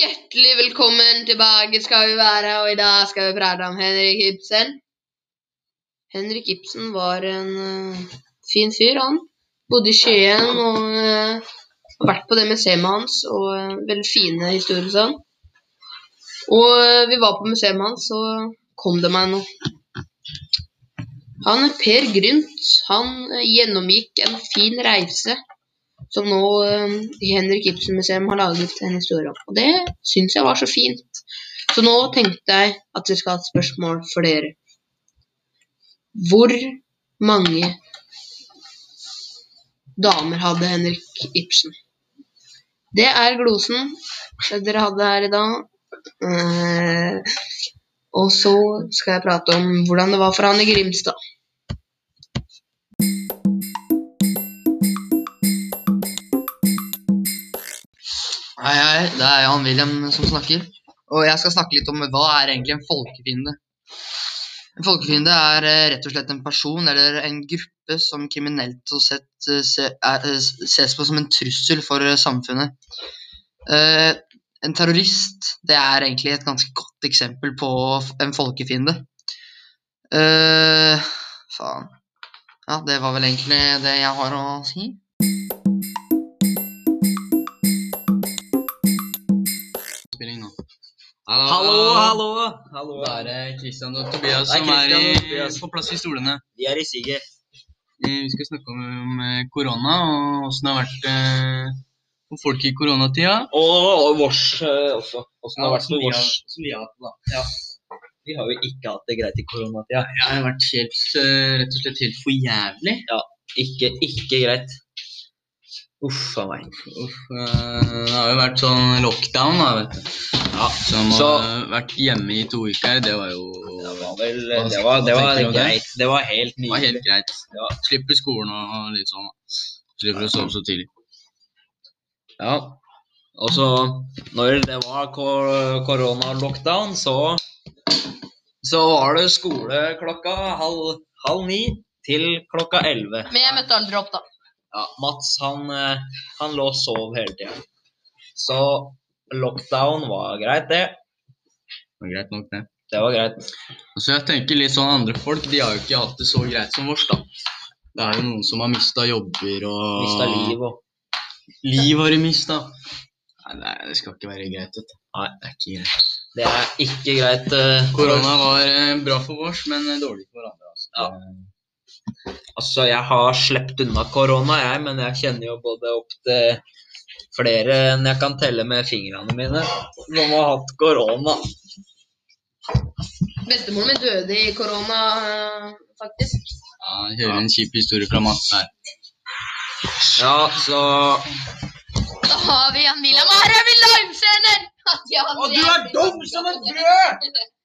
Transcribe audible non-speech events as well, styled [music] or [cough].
hjertelig velkommen tilbake skal vi være, og i dag skal vi prate om Henrik Ibsen. Henrik Ibsen var en uh, fin fyr, han. Bodde i Skien og uh, har vært på det museet hans, og uh, veldig fine historier sånn. Og uh, vi var på museet hans, så kom det meg noe. Han Per Grynt, han eh, gjennomgikk en fin reise som nå i Henrik Ibsen Museum har laget en historie om. Og det syns jeg var så fint. Så nå tenkte jeg at vi skal ha et spørsmål for dere. Hvor mange damer hadde Henrik Ibsen? Det er glosen dere hadde her i dag. Eh, og så skal jeg prate om hvordan det var for han i Grimstad. Hei, hei, det er Jan William som snakker. Og jeg skal snakke litt om hva er egentlig en folkefiende. En folkefiende er eh, rett og slett en person eller en gruppe som kriminelt sett eh, eh, ses på som en trussel for samfunnet. En terrorist det er egentlig et ganske godt eksempel på en folkefiende. Uh, faen. Ja, det var vel egentlig det jeg har å si. Hallo, hallo! hallo. Det er det Kristian og Tobias er som er i, Tobias. på plass i stolene. De er i siget. Eh, Vi skal snakke om, om eh, korona og åssen det har vært eh, for folk i koronatida. Og, og vårs eh, også. Åssen det har vært som vi vårs. har- som vi har hatt da. Ja. Vi har jo ikke hatt det greit i koronatida. Det har vært helt, rett og slett helt for jævlig. Ja, Ikke, ikke greit. Uff a meg. Uff, eh, det har jo vært sånn lockdown, da, vet du. Ja, Som Så- har vært hjemme i to uker. Det var jo det var vel Det var, det var tenker du om det? greit. Det var helt det var helt greit. Ja. Slipper skolen og litt sånn. Slipper å sove så tidlig. Ja. Og så, når det var kor- koronalockdown, så Så var det skole klokka halv, halv ni til klokka elleve. Men jeg møtte aldri opp, da. Ja, Mats han, eh, han lå og sov hele tida. Så lockdown var greit, det. Det var greit nok, det. Det var greit. Så jeg tenker litt sånn andre folk, de har jo ikke hatt det så greit som oss, da. Det er jo noen som har mista jobber og Mista liv og Liv har de mista. Nei, det, det skal ikke være greit, vet du. Nei. det er ikke greit. Det er ikke greit. eh, Korona var eh, bra for oss, men eh, dårlig for andre. Altså. Ja. Altså, jeg har sluppet unna korona, jeg, men jeg kjenner jo både opp til flere enn jeg kan telle med fingrene mine, som har hatt korona. Bestemoren min døde i korona, eh, faktisk. Ja, jeg hører en kjip historie fra Mats her. Ja, så Da har vi Jan William Are, vi livesender! Og du er dum som et brød! [laughs]